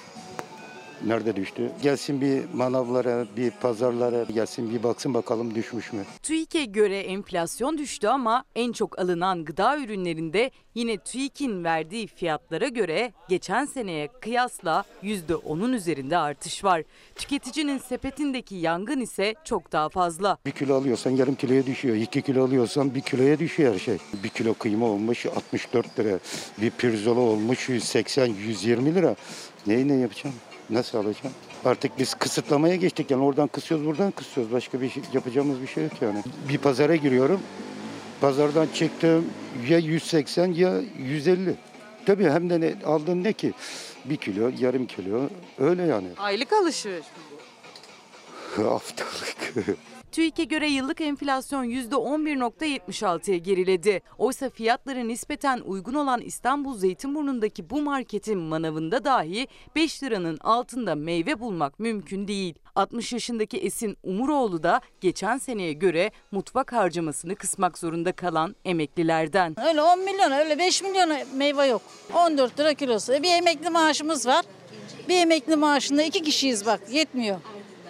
Nerede düştü? Gelsin bir manavlara, bir pazarlara gelsin bir baksın bakalım düşmüş mü? TÜİK'e göre enflasyon düştü ama en çok alınan gıda ürünlerinde yine TÜİK'in verdiği fiyatlara göre geçen seneye kıyasla %10'un üzerinde artış var. Tüketicinin sepetindeki yangın ise çok daha fazla. Bir kilo alıyorsan yarım kiloya düşüyor. İki kilo alıyorsan bir kiloya düşüyor her şey. Bir kilo kıyma olmuş 64 lira. Bir pirzola olmuş 180-120 lira. Neyi ne yapacağım? Nasıl alacağım? Artık biz kısıtlamaya geçtik yani oradan kısıyoruz buradan kısıyoruz. Başka bir şey, yapacağımız bir şey yok yani. Bir pazara giriyorum. Pazardan çıktım ya 180 ya 150. Tabii hem de ne, aldığın ne ki? Bir kilo, yarım kilo öyle yani. Aylık alışveriş. Haftalık. TÜİK'e göre yıllık enflasyon %11.76'ya geriledi. Oysa fiyatları nispeten uygun olan İstanbul Zeytinburnu'ndaki bu marketin manavında dahi 5 liranın altında meyve bulmak mümkün değil. 60 yaşındaki Esin Umuroğlu da geçen seneye göre mutfak harcamasını kısmak zorunda kalan emeklilerden. Öyle 10 milyon öyle 5 milyon meyve yok. 14 lira kilosu. Bir emekli maaşımız var. Bir emekli maaşında iki kişiyiz bak yetmiyor.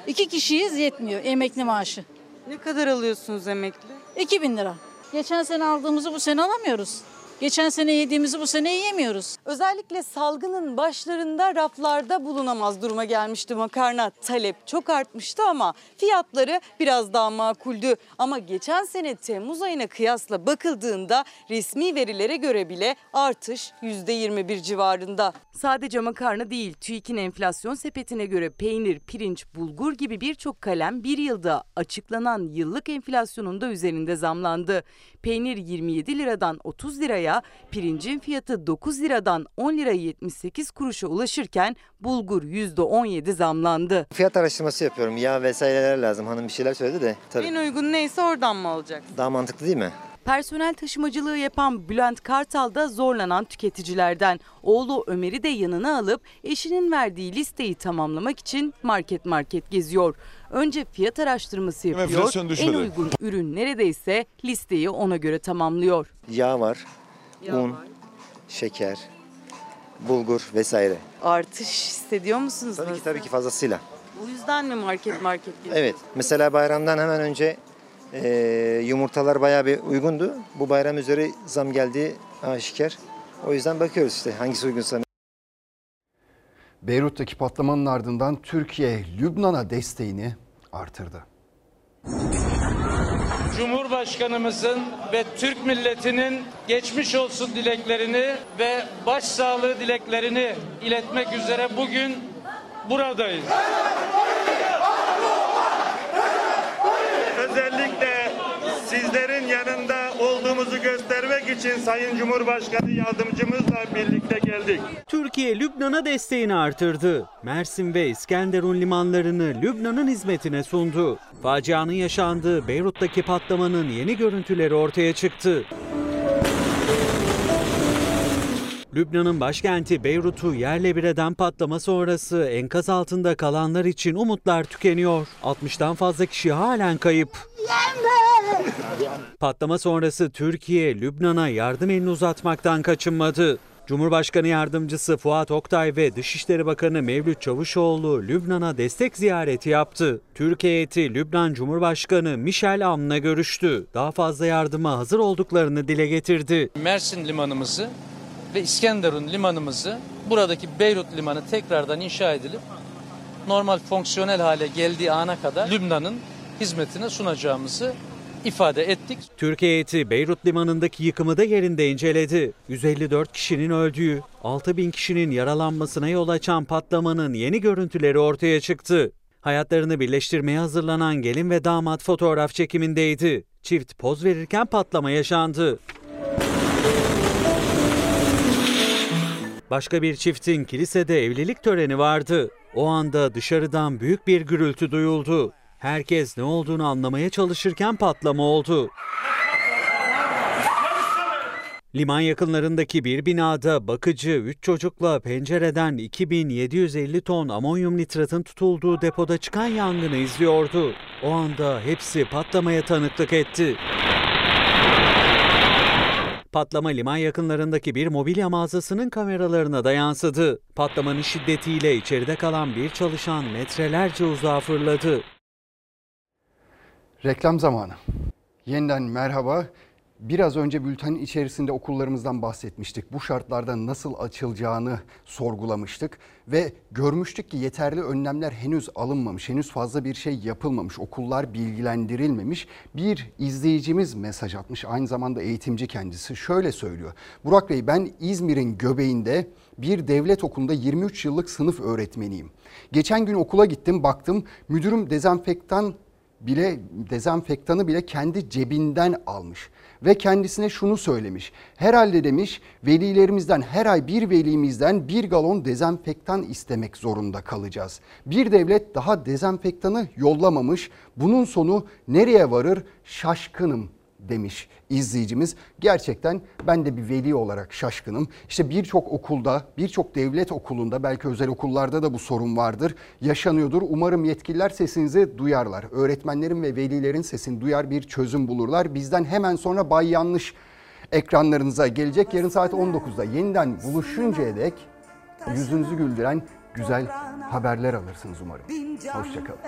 İki kişiyiz yetmiyor emekli maaşı. Ne kadar alıyorsunuz emekli? 2000 lira. Geçen sene aldığımızı bu sene alamıyoruz. Geçen sene yediğimizi bu sene yiyemiyoruz. Özellikle salgının başlarında raflarda bulunamaz duruma gelmişti makarna. Talep çok artmıştı ama fiyatları biraz daha makuldü. Ama geçen sene Temmuz ayına kıyasla bakıldığında resmi verilere göre bile artış %21 civarında. Sadece makarna değil TÜİK'in enflasyon sepetine göre peynir, pirinç, bulgur gibi birçok kalem bir yılda açıklanan yıllık enflasyonun da üzerinde zamlandı. Peynir 27 liradan 30 liraya, pirincin fiyatı 9 liradan 10 lira 78 kuruşa ulaşırken bulgur %17 zamlandı. Fiyat araştırması yapıyorum. Yağ vesaireler lazım. Hanım bir şeyler söyledi de. Tabii. En uygun neyse oradan mı alacaksın? Daha mantıklı değil mi? Personel taşımacılığı yapan Bülent Kartal da zorlanan tüketicilerden. Oğlu Ömer'i de yanına alıp eşinin verdiği listeyi tamamlamak için market market geziyor. Önce fiyat araştırması yapıyor. En uygun ürün neredeyse listeyi ona göre tamamlıyor. Yağ var, un, şeker, bulgur vesaire. Artış hissediyor musunuz? Tabii ki tabii ki fazlasıyla. O yüzden mi market market geziyor? Evet. Mesela bayramdan hemen önce e, yumurtalar bayağı bir uygundu. Bu bayram üzeri zam geldiği aşikar. O yüzden bakıyoruz işte hangisi uygunsa. Beyrut'taki patlamanın ardından Türkiye Lübnan'a desteğini artırdı. Cumhurbaşkanımızın ve Türk milletinin geçmiş olsun dileklerini ve başsağlığı dileklerini iletmek üzere bugün buradayız. Özellikle sizlerin yanında olduğumuzu göstermek için Sayın Cumhurbaşkanı yardımcımızla birlikte geldik. Türkiye Lübnan'a desteğini artırdı. Mersin ve İskenderun limanlarını Lübnan'ın hizmetine sundu. Facianın yaşandığı Beyrut'taki patlamanın yeni görüntüleri ortaya çıktı. Lübnan'ın başkenti Beyrut'u yerle bir eden patlama sonrası enkaz altında kalanlar için umutlar tükeniyor. 60'tan fazla kişi halen kayıp. Patlama sonrası Türkiye, Lübnan'a yardım elini uzatmaktan kaçınmadı. Cumhurbaşkanı Yardımcısı Fuat Oktay ve Dışişleri Bakanı Mevlüt Çavuşoğlu Lübnan'a destek ziyareti yaptı. Türkiye heyeti Lübnan Cumhurbaşkanı Michel Amn'la görüştü. Daha fazla yardıma hazır olduklarını dile getirdi. Mersin limanımızı ve İskenderun limanımızı buradaki Beyrut limanı tekrardan inşa edilip normal fonksiyonel hale geldiği ana kadar Lübnan'ın hizmetine sunacağımızı ifade ettik. Türkiye heyeti Beyrut limanındaki yıkımı da yerinde inceledi. 154 kişinin öldüğü, 6000 kişinin yaralanmasına yol açan patlamanın yeni görüntüleri ortaya çıktı. Hayatlarını birleştirmeye hazırlanan gelin ve damat fotoğraf çekimindeydi. Çift poz verirken patlama yaşandı. Başka bir çiftin kilisede evlilik töreni vardı. O anda dışarıdan büyük bir gürültü duyuldu. Herkes ne olduğunu anlamaya çalışırken patlama oldu. Liman yakınlarındaki bir binada bakıcı 3 çocukla pencereden 2750 ton amonyum nitratın tutulduğu depoda çıkan yangını izliyordu. O anda hepsi patlamaya tanıklık etti. Patlama liman yakınlarındaki bir mobilya mağazasının kameralarına da yansıdı. Patlamanın şiddetiyle içeride kalan bir çalışan metrelerce uzağa fırladı. Reklam zamanı. Yeniden merhaba. Biraz önce bültenin içerisinde okullarımızdan bahsetmiştik. Bu şartlarda nasıl açılacağını sorgulamıştık ve görmüştük ki yeterli önlemler henüz alınmamış. Henüz fazla bir şey yapılmamış. Okullar bilgilendirilmemiş. Bir izleyicimiz mesaj atmış. Aynı zamanda eğitimci kendisi. Şöyle söylüyor. Burak Bey ben İzmir'in göbeğinde bir devlet okulunda 23 yıllık sınıf öğretmeniyim. Geçen gün okula gittim baktım müdürüm dezenfektan bile dezenfektanı bile kendi cebinden almış ve kendisine şunu söylemiş. Herhalde demiş velilerimizden her ay bir velimizden bir galon dezenfektan istemek zorunda kalacağız. Bir devlet daha dezenfektanı yollamamış. Bunun sonu nereye varır? Şaşkınım demiş izleyicimiz. Gerçekten ben de bir veli olarak şaşkınım. İşte birçok okulda, birçok devlet okulunda belki özel okullarda da bu sorun vardır. Yaşanıyordur. Umarım yetkililer sesinizi duyarlar. Öğretmenlerin ve velilerin sesini duyar bir çözüm bulurlar. Bizden hemen sonra Bay Yanlış ekranlarınıza gelecek. Yarın saat 19'da yeniden buluşuncaya dek yüzünüzü güldüren güzel haberler alırsınız umarım. Hoşçakalın.